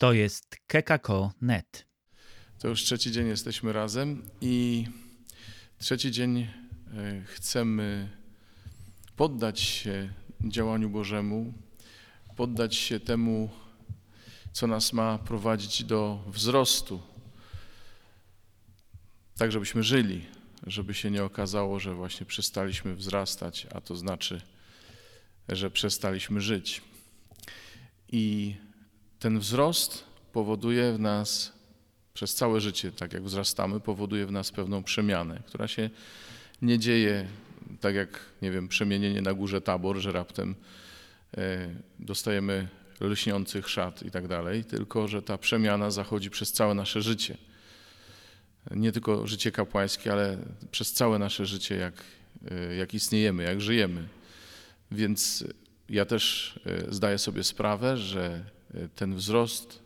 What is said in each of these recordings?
To jest kekako.net. To już trzeci dzień jesteśmy razem i trzeci dzień e, chcemy poddać się działaniu Bożemu, poddać się temu, co nas ma prowadzić do wzrostu, tak żebyśmy żyli, żeby się nie okazało, że właśnie przestaliśmy wzrastać, a to znaczy, że przestaliśmy żyć. I ten wzrost powoduje w nas przez całe życie, tak jak wzrastamy, powoduje w nas pewną przemianę, która się nie dzieje tak jak, nie wiem, przemienienie na górze tabor, że raptem e, dostajemy lśniących szat i tak dalej, tylko że ta przemiana zachodzi przez całe nasze życie. Nie tylko życie kapłańskie, ale przez całe nasze życie, jak, e, jak istniejemy, jak żyjemy. Więc ja też e, zdaję sobie sprawę, że ten wzrost,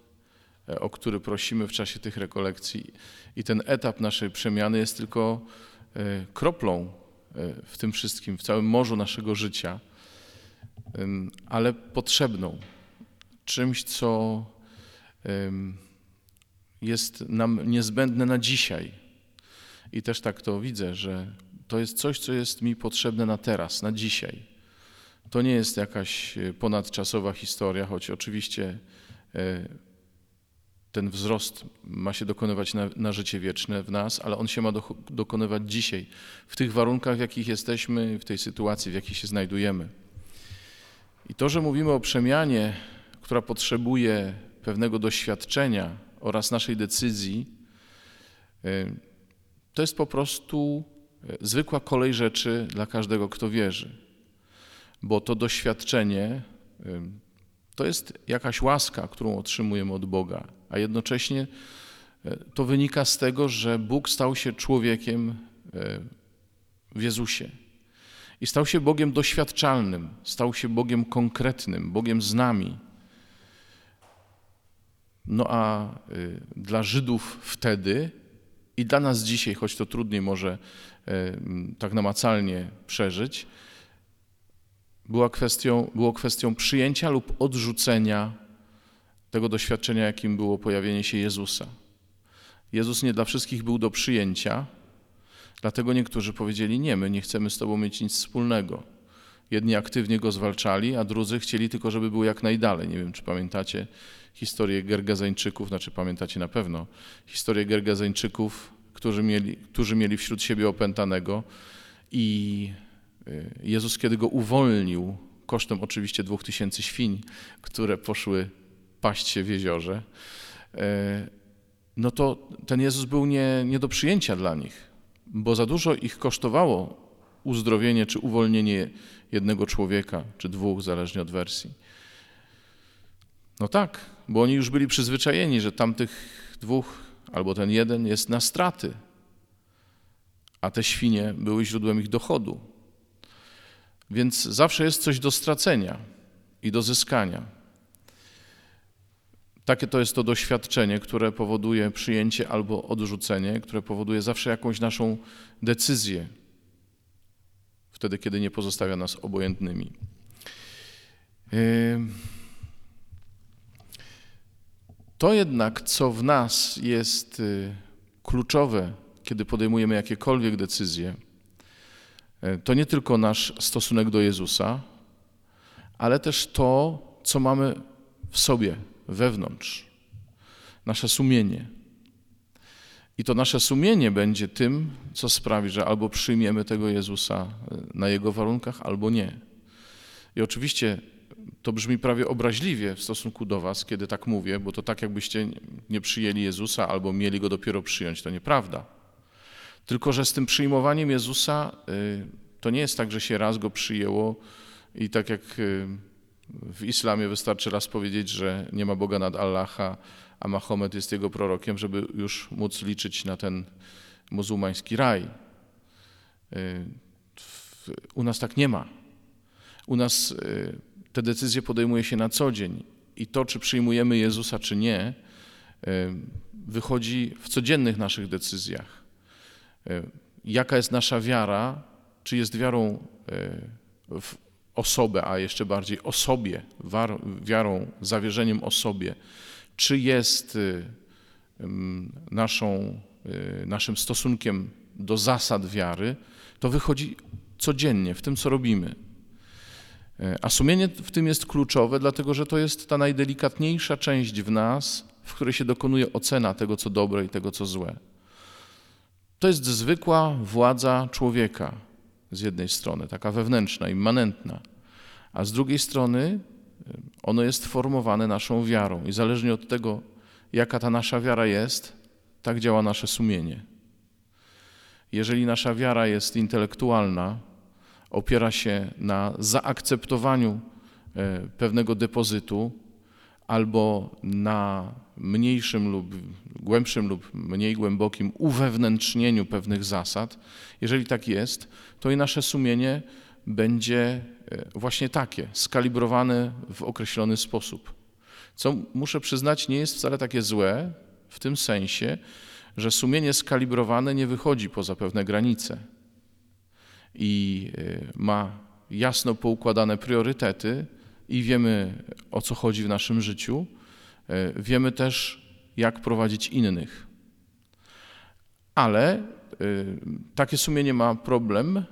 o który prosimy w czasie tych rekolekcji i ten etap naszej przemiany jest tylko kroplą w tym wszystkim, w całym morzu naszego życia, ale potrzebną, czymś, co jest nam niezbędne na dzisiaj. I też tak to widzę, że to jest coś, co jest mi potrzebne na teraz, na dzisiaj. To nie jest jakaś e, ponadczasowa historia, choć oczywiście e, ten wzrost ma się dokonywać na, na, życie wieczne w nas, ale on się ma do, dokonywać dzisiaj, w tych warunkach, w jakich jesteśmy, w tej sytuacji, w jakiej się znajdujemy. I to, że mówimy o przemianie, która potrzebuje pewnego doświadczenia oraz naszej decyzji, y, to jest po prostu zwykła kolej rzeczy dla każdego, kto wierzy. Bo to doświadczenie to jest jakaś łaska, którą otrzymujemy od Boga, a jednocześnie to wynika z tego, że Bóg stał się człowiekiem w Jezusie. I stał się Bogiem doświadczalnym, stał się Bogiem konkretnym, Bogiem z nami. No a y, dla Żydów wtedy i dla nas dzisiaj, choć to trudniej może y, tak namacalnie przeżyć, była kwestią, było kwestią przyjęcia lub odrzucenia tego doświadczenia, jakim było pojawienie się Jezusa. Jezus nie dla wszystkich był do przyjęcia, Dlatego niektórzy powiedzieli: Nie, my nie chcemy z Tobą mieć nic wspólnego. Jedni aktywnie go zwalczali, a drudzy chcieli tylko, żeby był jak najdalej. Nie wiem, czy pamiętacie historię Gergezeńczyków, znaczy pamiętacie na pewno historię Gergezeńczyków, którzy mieli, którzy mieli wśród siebie opętanego i Jezus, kiedy go uwolnił, kosztem oczywiście dwóch tysięcy świń, które poszły paść się w jeziorze, y, no to ten Jezus był nie, nie do przyjęcia dla nich bo za dużo ich kosztowało uzdrowienie czy uwolnienie jednego człowieka, czy dwóch, zależnie od wersji. No tak, bo oni już byli przyzwyczajeni, że tamtych dwóch albo ten jeden jest na straty, a te świnie były źródłem ich dochodu. Więc zawsze jest coś do stracenia i do zyskania. Takie to jest to doświadczenie, które powoduje przyjęcie albo odrzucenie, które powoduje zawsze jakąś naszą decyzję, wtedy, kiedy nie pozostawia nas obojętnymi. To jednak, co w nas jest y, kluczowe, kiedy podejmujemy jakiekolwiek decyzje, to nie tylko nasz stosunek do Jezusa, ale też to, co mamy w sobie, wewnątrz, nasze sumienie. I to nasze sumienie będzie tym, co sprawi, że albo przyjmiemy tego Jezusa e, na Jego warunkach, albo nie. I oczywiście to brzmi prawie obraźliwie w stosunku do Was, kiedy tak mówię, bo to tak, jakbyście nie przyjęli Jezusa albo mieli go dopiero przyjąć. To nieprawda. Tylko, że z tym przyjmowaniem Jezusa e, to nie jest tak, że się raz go przyjęło i tak jak e, w islamie wystarczy raz powiedzieć, że nie ma Boga nad Allaha, a Mahomet jest jego prorokiem, żeby już móc liczyć na ten muzułmański raj. Y, u nas tak nie ma. U nas y, te decyzje podejmuje się na co dzień i to, czy przyjmujemy Jezusa, czy nie, y, wychodzi w codziennych naszych decyzjach. Jaka jest nasza wiara, czy jest wiarą w osobę, a jeszcze bardziej osobie, wiarą, zawierzeniem osobie, czy jest naszą, naszym stosunkiem do zasad wiary, to wychodzi codziennie w tym, co robimy. A sumienie w tym jest kluczowe, dlatego że to jest ta najdelikatniejsza część w nas, w której się dokonuje ocena tego, co dobre i tego, co złe. To jest zwykła władza człowieka z jednej strony, taka wewnętrzna, immanentna, a z drugiej strony ono jest formowane naszą wiarą i zależnie od tego, jaka ta nasza wiara jest, tak działa nasze sumienie. Jeżeli nasza wiara jest intelektualna, opiera się na zaakceptowaniu e, pewnego depozytu albo na mniejszym lub głębszym lub mniej głębokim uwewnętrznieniu pewnych zasad, jeżeli tak jest, to i nasze sumienie będzie e, właśnie takie, skalibrowane w określony sposób. Co muszę przyznać, nie jest wcale takie złe w tym sensie, że sumienie skalibrowane nie wychodzi poza pewne granice i e, ma jasno poukładane priorytety i wiemy o co chodzi w naszym życiu, wiemy też jak prowadzić innych. Ale takie sumienie ma problem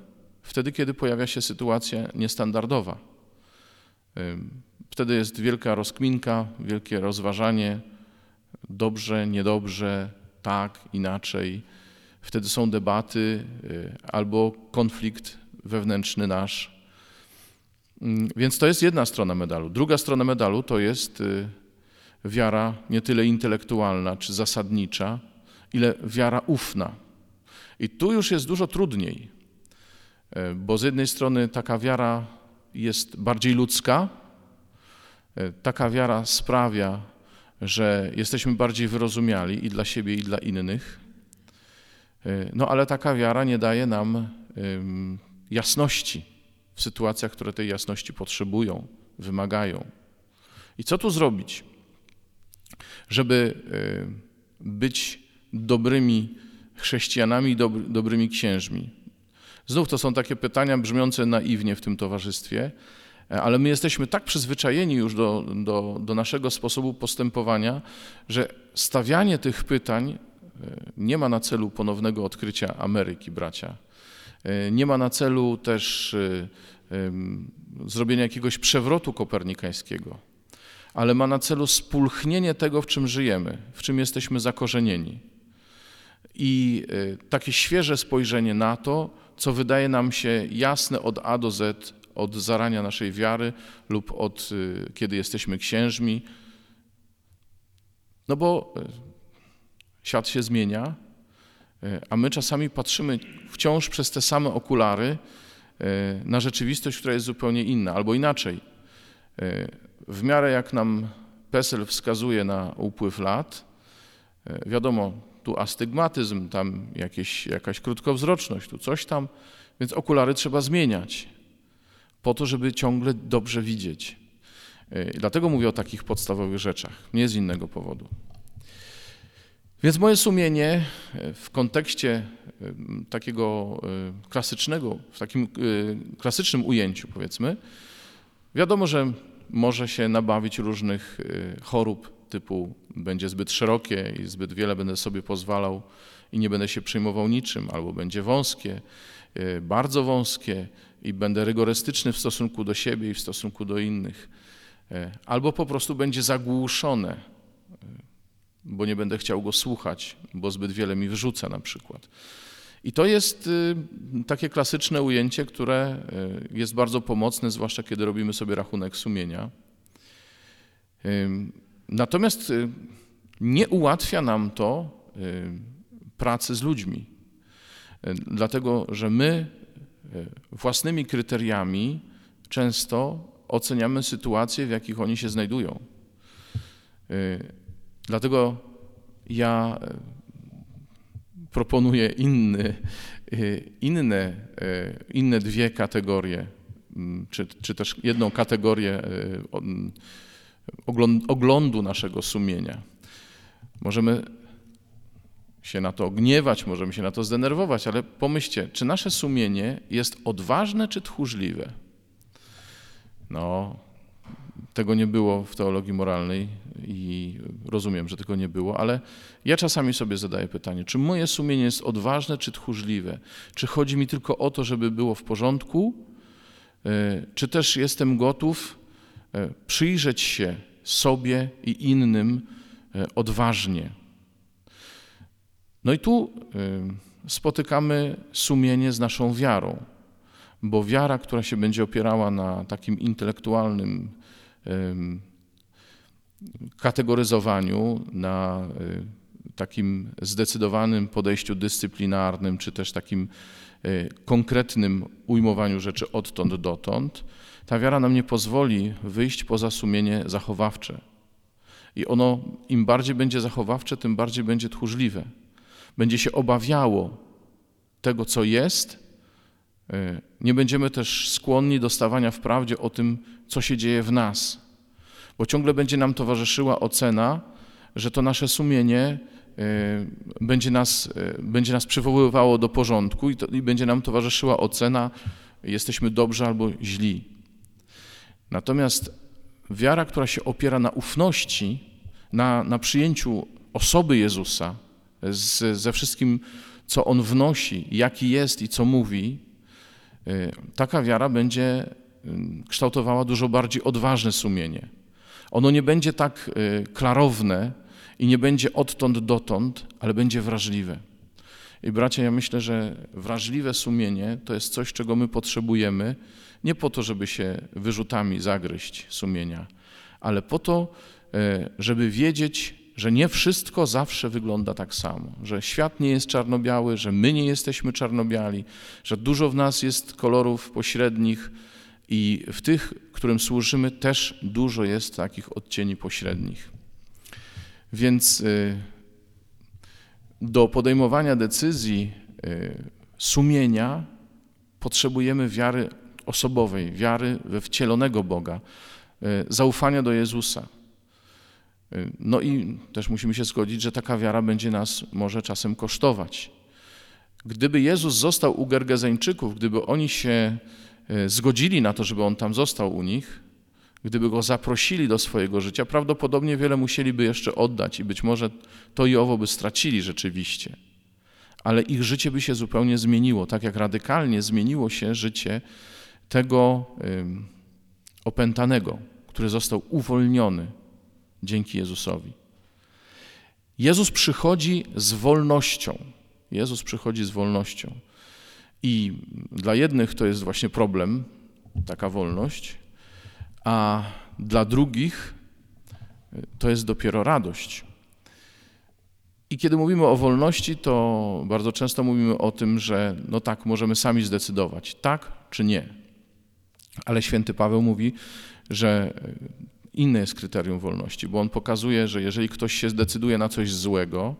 wtedy, kiedy pojawia się sytuacja niestandardowa. Wtedy jest wielka rozkminka, wielkie rozważanie, dobrze, niedobrze, tak, inaczej. Wtedy są debaty albo konflikt wewnętrzny nasz. Więc to jest jedna strona medalu. Druga strona medalu to jest wiara nie tyle intelektualna czy zasadnicza, ile wiara ufna. I tu już jest dużo trudniej, E, bo z jednej strony taka wiara jest bardziej ludzka, e, taka wiara sprawia, że jesteśmy bardziej wyrozumiali i dla siebie, i dla innych. E, no ale taka wiara nie daje nam jasności w sytuacjach, które tej jasności potrzebują, wymagają. I co tu zrobić, żeby być dobrymi chrześcijanami, dobrymi księżmi? Znów to są takie pytania brzmiące naiwnie w tym towarzystwie, e, ale my jesteśmy tak przyzwyczajeni już do, do, do naszego sposobu postępowania, że stawianie tych pytań e, nie ma na celu ponownego odkrycia Ameryki, bracia. E, nie ma na celu też zrobienia jakiegoś przewrotu kopernikańskiego, ale ma na celu spulchnienie tego, w czym żyjemy, w czym jesteśmy zakorzenieni. I takie świeże spojrzenie na to, co wydaje nam się jasne od A do Z, od zarania naszej wiary lub od y, kiedy jesteśmy księżmi. No bo y, świat się zmienia, y, a my czasami patrzymy wciąż przez te same okulary na rzeczywistość, która jest zupełnie inna, albo inaczej. W miarę jak nam PESEL wskazuje na upływ lat, wiadomo, tu astygmatyzm, tam jakieś, jakaś krótkowzroczność, tu coś tam, więc okulary trzeba zmieniać po to, żeby ciągle dobrze widzieć. E, dlatego mówię o takich podstawowych rzeczach, nie z innego powodu. Więc moje sumienie e, w kontekście e, takiego klasycznego, w takim klasycznym ujęciu powiedzmy, wiadomo, że może się nabawić różnych chorób typu będzie zbyt szerokie i zbyt wiele będę sobie pozwalał i nie będę się przejmował niczym, albo będzie wąskie, e, bardzo wąskie i będę rygorystyczny w stosunku do siebie i w stosunku do innych, e, albo po prostu będzie zagłuszone, bo nie będę chciał go słuchać, bo zbyt wiele mi wrzuca na przykład. I to jest takie klasyczne ujęcie, które jest bardzo pomocne, zwłaszcza kiedy robimy sobie rachunek sumienia. Natomiast y, nie ułatwia nam to y, pracy z ludźmi, y, dlatego że my własnymi kryteriami często oceniamy sytuacje, w jakich oni się znajdują. Dlatego ja proponuję inny, inne, inne dwie kategorie, czy, czy też jedną kategorię oglądu naszego sumienia. Możemy się na to gniewać, możemy się na to zdenerwować, ale pomyślcie, czy nasze sumienie jest odważne czy tchórzliwe? No, tego nie było w teologii moralnej i rozumiem, że tego nie było, ale ja czasami sobie zadaję pytanie, czy moje sumienie jest odważne czy tchórzliwe? Czy chodzi mi tylko o to, żeby było w porządku, e, czy też jestem gotów e, przyjrzeć się sobie i innym e, odważnie? No i tu spotykamy sumienie z naszą wiarą, bo wiara, która się będzie opierała na takim intelektualnym kategoryzowaniu, na y, takim zdecydowanym podejściu dyscyplinarnym, czy też takim y, konkretnym ujmowaniu rzeczy odtąd dotąd, ta wiara nam nie pozwoli wyjść poza sumienie zachowawcze. I ono im bardziej będzie zachowawcze, tym bardziej będzie tchórzliwe. Będzie się obawiało tego, co jest. Y, nie będziemy też skłonni do stawania w prawdzie o tym, co się dzieje w nas, bo ciągle będzie nam towarzyszyła ocena, że to nasze sumienie e, będzie nas, e, będzie nas przywoływało do porządku i, to, i będzie nam towarzyszyła ocena, jesteśmy dobrzy albo źli. Natomiast wiara, która się opiera na ufności, na, na przyjęciu osoby Jezusa, z, ze wszystkim, co On wnosi, jaki jest i co mówi, e, taka wiara będzie kształtowała dużo bardziej odważne sumienie. Ono nie będzie tak y, klarowne i nie będzie odtąd dotąd, ale będzie wrażliwe. I bracia, ja myślę, że wrażliwe sumienie to jest coś, czego my potrzebujemy, nie po to, żeby się wyrzutami zagryźć sumienia, ale po to, y, żeby wiedzieć, że nie wszystko zawsze wygląda tak samo, że świat nie jest czarno-biały, że my nie jesteśmy czarno-biali, że dużo w nas jest kolorów pośrednich, i w tych, którym służymy, też dużo jest takich odcieni pośrednich. Więc y, do podejmowania decyzji y, sumienia potrzebujemy wiary osobowej, wiary we wcielonego Boga, y, zaufania do Jezusa. No i też musimy się zgodzić, że taka wiara będzie nas może czasem kosztować. Gdyby Jezus został u Gergezeńczyków, gdyby oni się E, zgodzili na to, żeby on tam został u nich, gdyby go zaprosili do swojego życia, prawdopodobnie wiele musieliby jeszcze oddać i być może to i owo by stracili rzeczywiście. Ale ich życie by się zupełnie zmieniło, tak jak radykalnie zmieniło się życie tego opętanego, który został uwolniony dzięki Jezusowi. Jezus przychodzi z wolnością. Jezus przychodzi z wolnością. I dla jednych to jest właśnie problem, taka wolność, a dla drugich to jest dopiero radość. I kiedy mówimy o wolności, to bardzo często mówimy o tym, że no tak, możemy sami zdecydować, tak czy nie. Ale święty Paweł mówi, że inne jest kryterium wolności, bo on pokazuje, że jeżeli ktoś się zdecyduje na coś złego,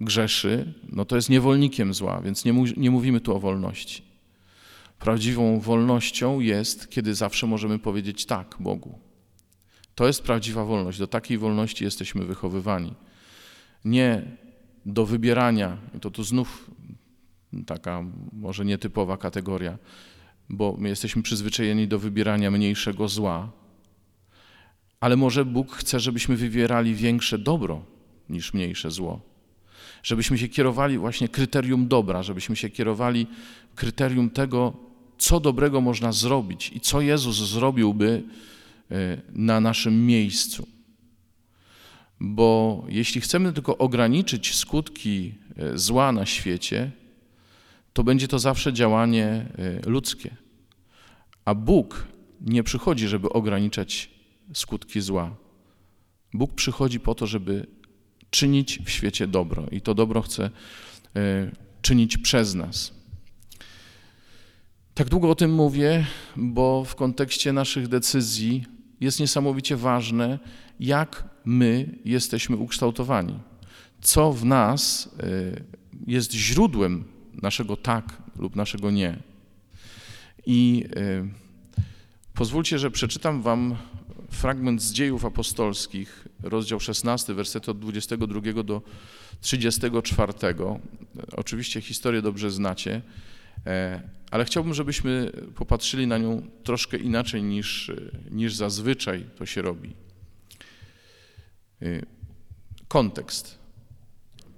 grzeszy, no to jest niewolnikiem zła, więc nie, nie mówimy tu o wolności. Prawdziwą wolnością jest, kiedy zawsze możemy powiedzieć tak Bogu. To jest prawdziwa wolność. Do takiej wolności jesteśmy wychowywani. Nie do wybierania, to tu znów taka może nietypowa kategoria, bo my jesteśmy przyzwyczajeni do wybierania mniejszego zła, ale może Bóg chce, żebyśmy wybierali większe dobro niż mniejsze zło żebyśmy się kierowali właśnie kryterium dobra, żebyśmy się kierowali kryterium tego, co dobrego można zrobić i co Jezus zrobiłby e, na naszym miejscu. Bo jeśli chcemy tylko ograniczyć skutki e, zła na świecie, to będzie to zawsze działanie e, ludzkie. A Bóg nie przychodzi, żeby ograniczać skutki zła. Bóg przychodzi po to, żeby czynić w świecie dobro i to dobro chce e, czynić przez nas. Tak długo o tym mówię, bo w kontekście naszych decyzji jest niesamowicie ważne, jak my jesteśmy ukształtowani. Co w nas e, jest źródłem naszego tak lub naszego nie. I e, pozwólcie, że przeczytam Wam fragment z dziejów apostolskich, rozdział 16, wersety od 22 do 34. Oczywiście historię dobrze znacie. E, ale chciałbym, żebyśmy popatrzyli na nią troszkę inaczej niż, niż zazwyczaj to się robi. E, kontekst.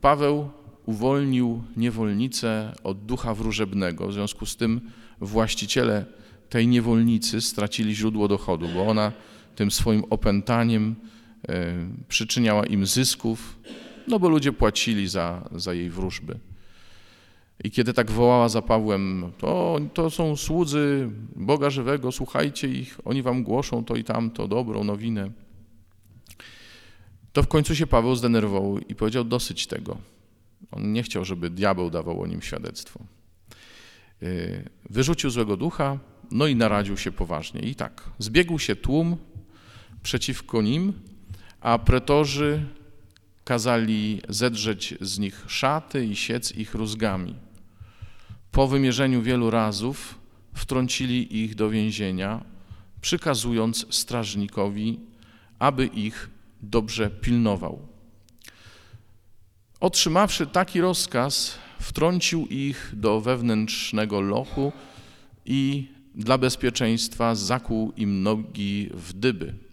Paweł uwolnił niewolnicę od ducha wróżebnego, w związku z tym właściciele tej niewolnicy stracili źródło dochodu, bo ona tym swoim opętaniem e, przyczyniała im zysków, no bo ludzie płacili za, za jej wróżby. I kiedy tak wołała za Pawłem, to, to są słudzy Boga żywego, słuchajcie ich, oni wam głoszą to i tamto, dobrą nowinę. To w końcu się Paweł zdenerwował i powiedział dosyć tego. On nie chciał, żeby diabeł dawał o nim świadectwo. Y, wyrzucił złego ducha, no i naradził się poważnie. I tak, zbiegł się tłum przeciwko nim, a pretorzy kazali zedrzeć z nich szaty i siec ich rózgami. Po wymierzeniu wielu razów wtrącili ich do więzienia, przykazując strażnikowi, aby ich dobrze pilnował. Otrzymawszy taki rozkaz, wtrącił ich do wewnętrznego lochu i dla bezpieczeństwa zakłuł im nogi w dyby.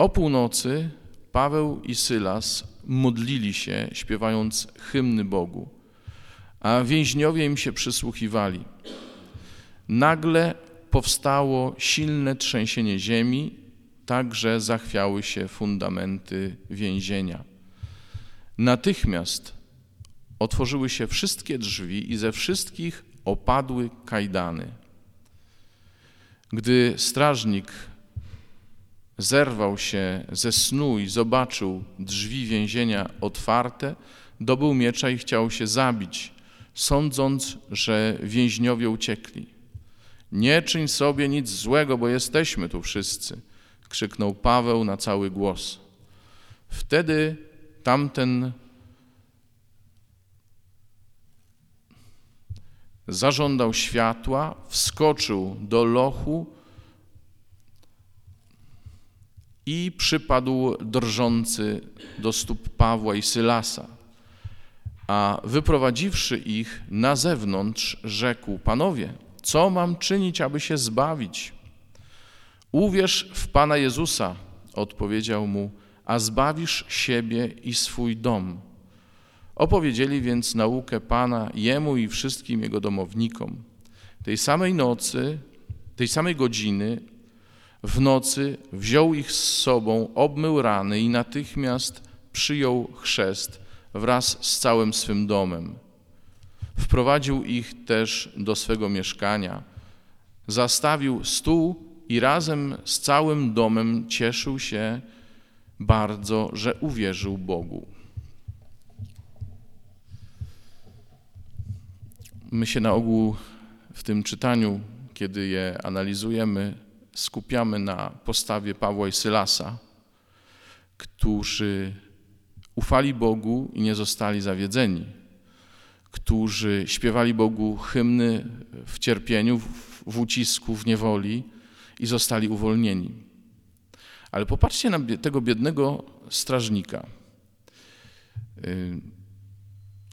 O północy Paweł i Sylas modlili się, śpiewając hymny Bogu, a więźniowie im się przysłuchiwali. Nagle powstało silne trzęsienie ziemi, tak że zachwiały się fundamenty więzienia. Natychmiast otworzyły się wszystkie drzwi i ze wszystkich opadły kajdany. Gdy strażnik zerwał się ze snu i zobaczył drzwi więzienia otwarte, dobył miecza i chciał się zabić, sądząc, że więźniowie uciekli. Nie czyń sobie nic złego, bo jesteśmy tu wszyscy, krzyknął Paweł na cały głos. Wtedy tamten zażądał światła, wskoczył do lochu i przypadł drżący do stóp Pawła i Sylasa. A wyprowadziwszy ich na zewnątrz, rzekł: Panowie, co mam czynić, aby się zbawić? Uwierz w Pana Jezusa, odpowiedział mu, a zbawisz siebie i swój dom. Opowiedzieli więc naukę Pana jemu i wszystkim jego domownikom. Tej samej nocy, tej samej godziny, w nocy wziął ich z sobą, obmył rany i natychmiast przyjął chrzest wraz z całym swym domem. Wprowadził ich też do swego mieszkania, zastawił stół i razem z całym domem cieszył się bardzo, że uwierzył Bogu. My się na ogół w tym czytaniu, kiedy je analizujemy, skupiamy na postawie Pawła i Sylasa, którzy ufali Bogu i nie zostali zawiedzeni, którzy śpiewali Bogu hymny w cierpieniu, w ucisku, w niewoli i zostali uwolnieni. Ale popatrzcie na tego biednego strażnika.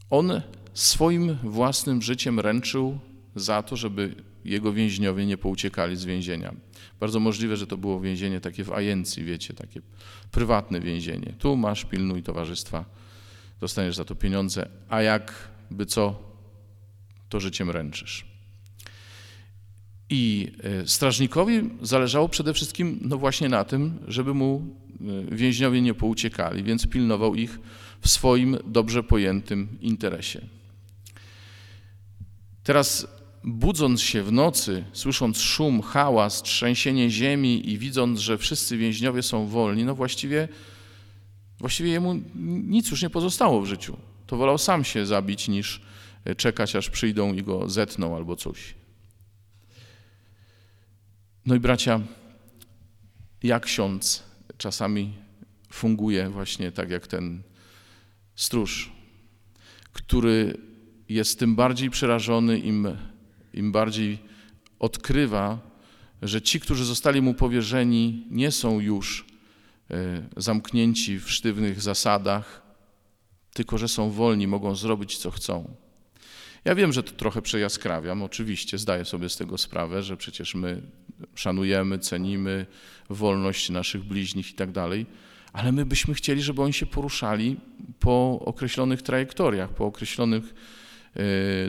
On swoim własnym życiem ręczył za to, żeby jego więźniowie nie pouciekali z więzienia. Bardzo możliwe, że to było więzienie takie w ajencji, wiecie, takie prywatne więzienie. Tu masz, pilnuj towarzystwa, dostaniesz za to pieniądze, a jakby co, to życiem ręczysz. I e, strażnikowi zależało przede wszystkim no właśnie na tym, żeby mu e, więźniowie nie pouciekali, więc pilnował ich w swoim dobrze pojętym interesie. Teraz budząc się w nocy, słysząc szum, hałas, trzęsienie ziemi i widząc, że wszyscy więźniowie są wolni, no właściwie, właściwie jemu nic już nie pozostało w życiu. To wolał sam się zabić, niż czekać, aż przyjdą i go zetną albo coś. No i bracia, jak ksiądz czasami funguje właśnie tak jak ten stróż, który jest tym bardziej przerażony, im, im bardziej odkrywa, że ci, którzy zostali mu powierzeni, nie są już e, zamknięci w sztywnych zasadach, tylko że są wolni, mogą zrobić co chcą. Ja wiem, że to trochę przejaskrawiam, oczywiście, zdaję sobie z tego sprawę, że przecież my szanujemy, cenimy wolność naszych bliźnich i tak dalej, ale my byśmy chcieli, żeby oni się poruszali po określonych trajektoriach, po określonych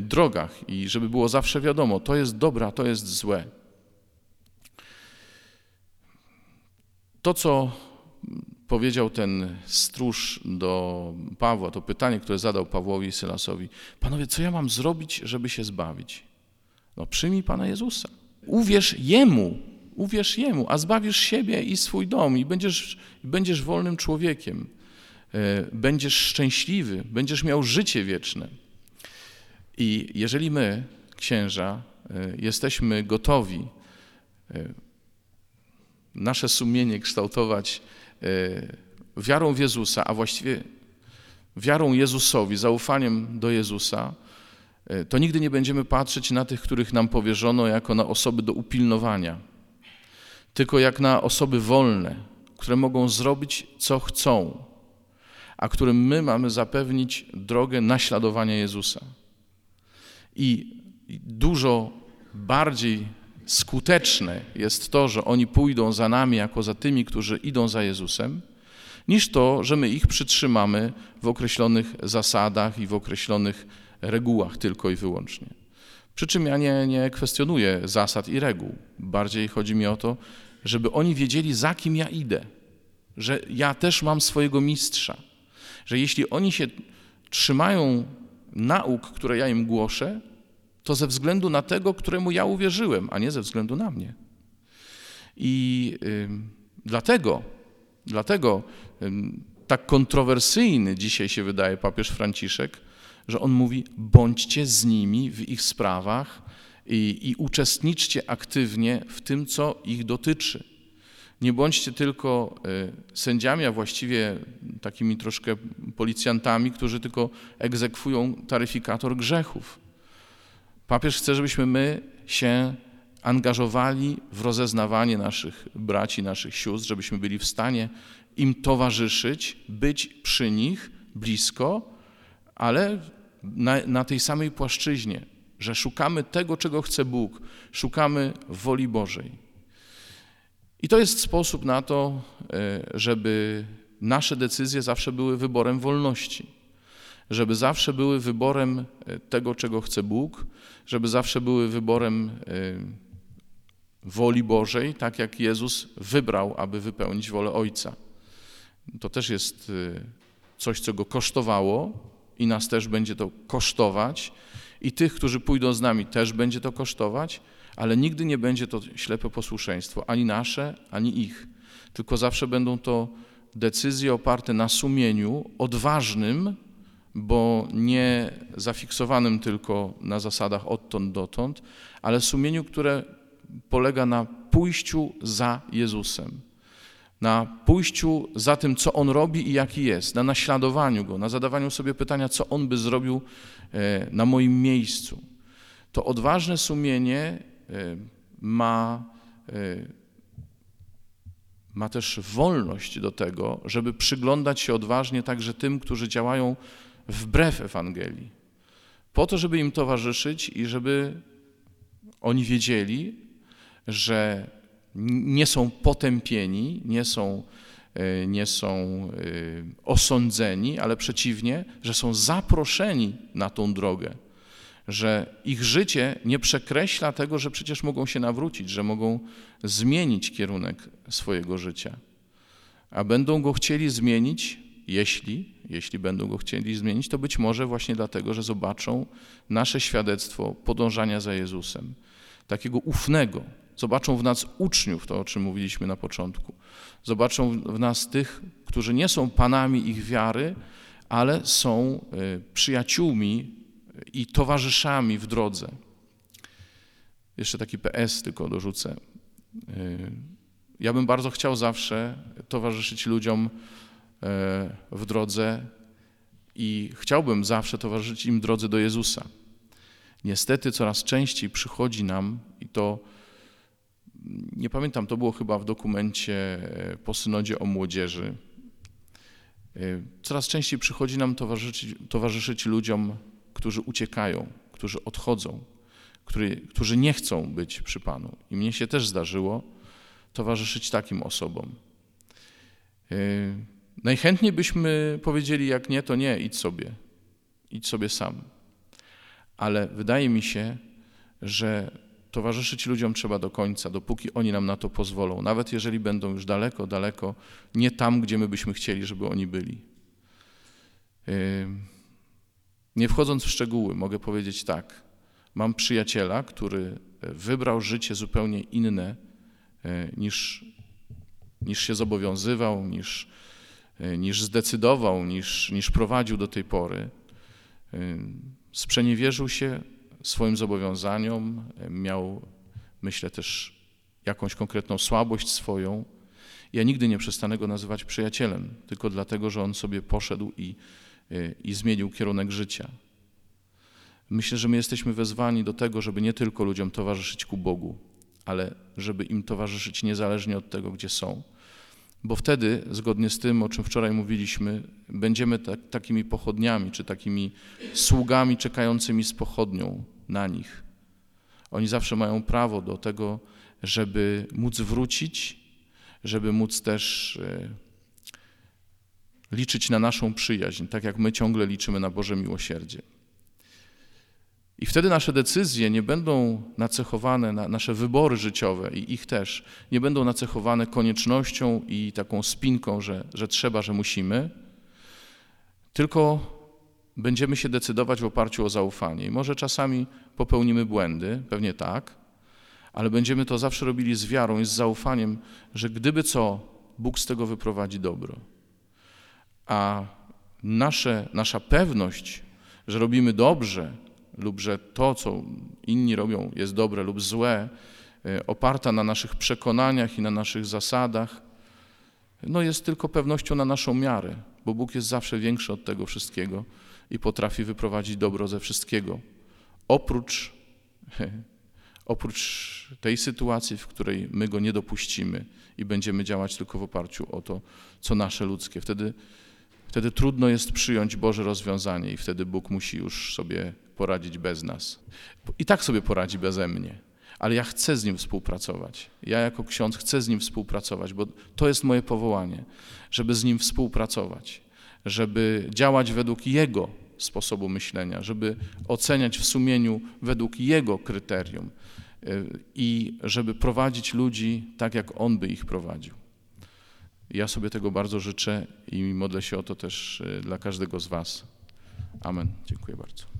drogach i żeby było zawsze wiadomo, to jest dobre, to jest złe. To, co powiedział ten stróż do Pawła, to pytanie, które zadał Pawłowi i Sylasowi: Panowie, co ja mam zrobić, żeby się zbawić? No, przyjmij Pana Jezusa. Uwierz Jemu, uwierz Jemu, a zbawisz siebie i swój dom i będziesz, będziesz wolnym człowiekiem. E, będziesz szczęśliwy, będziesz miał życie wieczne. I jeżeli my, księża, e, jesteśmy gotowi e, nasze sumienie kształtować wiarą w Jezusa, a właściwie wiarą Jezusowi, zaufaniem do Jezusa, to nigdy nie będziemy patrzeć na tych, których nam powierzono, jako na osoby do upilnowania, tylko jak na osoby wolne, które mogą zrobić, co chcą, a którym my mamy zapewnić drogę naśladowania Jezusa. I dużo bardziej skuteczne jest to, że oni pójdą za nami jako za tymi, którzy idą za Jezusem, niż to, że my ich przytrzymamy w określonych zasadach i w określonych regułach tylko i wyłącznie. Przy czym ja nie, nie kwestionuję zasad i reguł. Bardziej chodzi mi o to, żeby oni wiedzieli, za kim ja idę, że ja też mam swojego mistrza, że jeśli oni się trzymają nauk, które ja im głoszę, to ze względu na tego, któremu ja uwierzyłem, a nie ze względu na mnie. I dlatego, dlatego tak kontrowersyjny dzisiaj się wydaje papież Franciszek, że on mówi: bądźcie z nimi w ich sprawach i, i uczestniczcie aktywnie w tym, co ich dotyczy. Nie bądźcie tylko y, sędziami, a właściwie takimi troszkę policjantami, którzy tylko egzekwują taryfikator grzechów. Papież chce, żebyśmy my się angażowali w rozeznawanie naszych braci, naszych sióstr, żebyśmy byli w stanie im towarzyszyć, być przy nich blisko, ale na, na tej samej płaszczyźnie, że szukamy tego, czego chce Bóg, szukamy woli Bożej. I to jest sposób na to, e, żeby nasze decyzje zawsze były wyborem wolności, żeby zawsze były wyborem e, tego, czego chce Bóg, żeby zawsze były wyborem e, woli Bożej, tak jak Jezus wybrał, aby wypełnić wolę Ojca. To też jest coś, co go kosztowało, i nas też będzie to kosztować, i tych, którzy pójdą z nami, też będzie to kosztować, ale nigdy nie będzie to ślepe posłuszeństwo, ani nasze, ani ich, tylko zawsze będą to decyzje oparte na sumieniu, odważnym, bo nie zafiksowanym tylko na zasadach odtąd dotąd, ale sumieniu, które polega na pójściu za Jezusem na pójściu za tym, co On robi i jaki jest, na naśladowaniu Go, na zadawaniu sobie pytania, co On by zrobił e, na moim miejscu. To odważne sumienie e, ma, e, ma też wolność do tego, żeby przyglądać się odważnie także tym, którzy działają wbrew Ewangelii, po to, żeby im towarzyszyć i żeby oni wiedzieli, że nie są potępieni, nie są, e, nie są e, osądzeni, ale przeciwnie, że są zaproszeni na tą drogę, że ich życie nie przekreśla tego, że przecież mogą się nawrócić, że mogą zmienić kierunek swojego życia. A będą go chcieli zmienić, jeśli, jeśli będą go chcieli zmienić, to być może właśnie dlatego, że zobaczą nasze świadectwo podążania za Jezusem, takiego ufnego, Zobaczą w nas uczniów, to o czym mówiliśmy na początku. Zobaczą w nas tych, którzy nie są panami ich wiary, ale są e, przyjaciółmi i towarzyszami w drodze. Jeszcze taki PS tylko dorzucę. E, ja bym bardzo chciał zawsze towarzyszyć ludziom e, w drodze i chciałbym zawsze towarzyszyć im drodze do Jezusa. Niestety coraz częściej przychodzi nam i to nie pamiętam, to było chyba w dokumencie e, po synodzie o młodzieży. E, coraz częściej przychodzi nam towarzyszyć, towarzyszyć ludziom, którzy uciekają, którzy odchodzą, który, którzy nie chcą być przy Panu. I mnie się też zdarzyło towarzyszyć takim osobom. Najchętniej byśmy powiedzieli, jak nie, to nie, idź sobie, idź sobie sam. Ale wydaje mi się, że towarzyszyć ludziom trzeba do końca, dopóki oni nam na to pozwolą, nawet jeżeli będą już daleko, daleko, nie tam, gdzie my byśmy chcieli, żeby oni byli. Yy, nie wchodząc w szczegóły, mogę powiedzieć tak. Mam przyjaciela, który wybrał życie zupełnie inne yy, niż, niż się zobowiązywał, niż, niż zdecydował, niż, niż prowadził do tej pory. Sprzeniewierzył się swoim zobowiązaniom, miał, myślę, też jakąś konkretną słabość swoją. Ja nigdy nie przestanę go nazywać przyjacielem, tylko dlatego, że on sobie poszedł i, i zmienił kierunek życia. Myślę, że my jesteśmy wezwani do tego, żeby nie tylko ludziom towarzyszyć ku Bogu, ale żeby im towarzyszyć niezależnie od tego, gdzie są. Bo wtedy, zgodnie z tym, o czym wczoraj mówiliśmy, będziemy tak, takimi pochodniami, czy takimi sługami czekającymi z pochodnią na nich. Oni zawsze mają prawo do tego, żeby móc wrócić, żeby móc też e, liczyć na naszą przyjaźń, tak jak my ciągle liczymy na Boże miłosierdzie. I wtedy nasze decyzje nie będą nacechowane, nasze wybory życiowe i ich też, nie będą nacechowane koniecznością i taką spinką, że, że trzeba, że musimy, tylko będziemy się decydować w oparciu o zaufanie. I może czasami popełnimy błędy, pewnie tak, ale będziemy to zawsze robili z wiarą i z zaufaniem, że gdyby co, Bóg z tego wyprowadzi dobro. A nasze, nasza pewność, że robimy dobrze, lub że to, co inni robią, jest dobre lub złe, e, oparta na naszych przekonaniach i na naszych zasadach, no jest tylko pewnością na naszą miarę, bo Bóg jest zawsze większy od tego wszystkiego i potrafi wyprowadzić dobro ze wszystkiego. Oprócz, oprócz tej sytuacji, w której my go nie dopuścimy i będziemy działać tylko w oparciu o to, co nasze ludzkie. Wtedy, wtedy trudno jest przyjąć Boże rozwiązanie i wtedy Bóg musi już sobie poradzić bez nas. I tak sobie poradzi beze mnie, ale ja chcę z Nim współpracować. Ja jako ksiądz chcę z Nim współpracować, bo to jest moje powołanie, żeby z Nim współpracować, żeby działać według Jego sposobu myślenia, żeby oceniać w sumieniu według Jego kryterium y, i żeby prowadzić ludzi tak, jak On by ich prowadził. Ja sobie tego bardzo życzę i modlę się o to też y, dla każdego z Was. Amen. Dziękuję bardzo.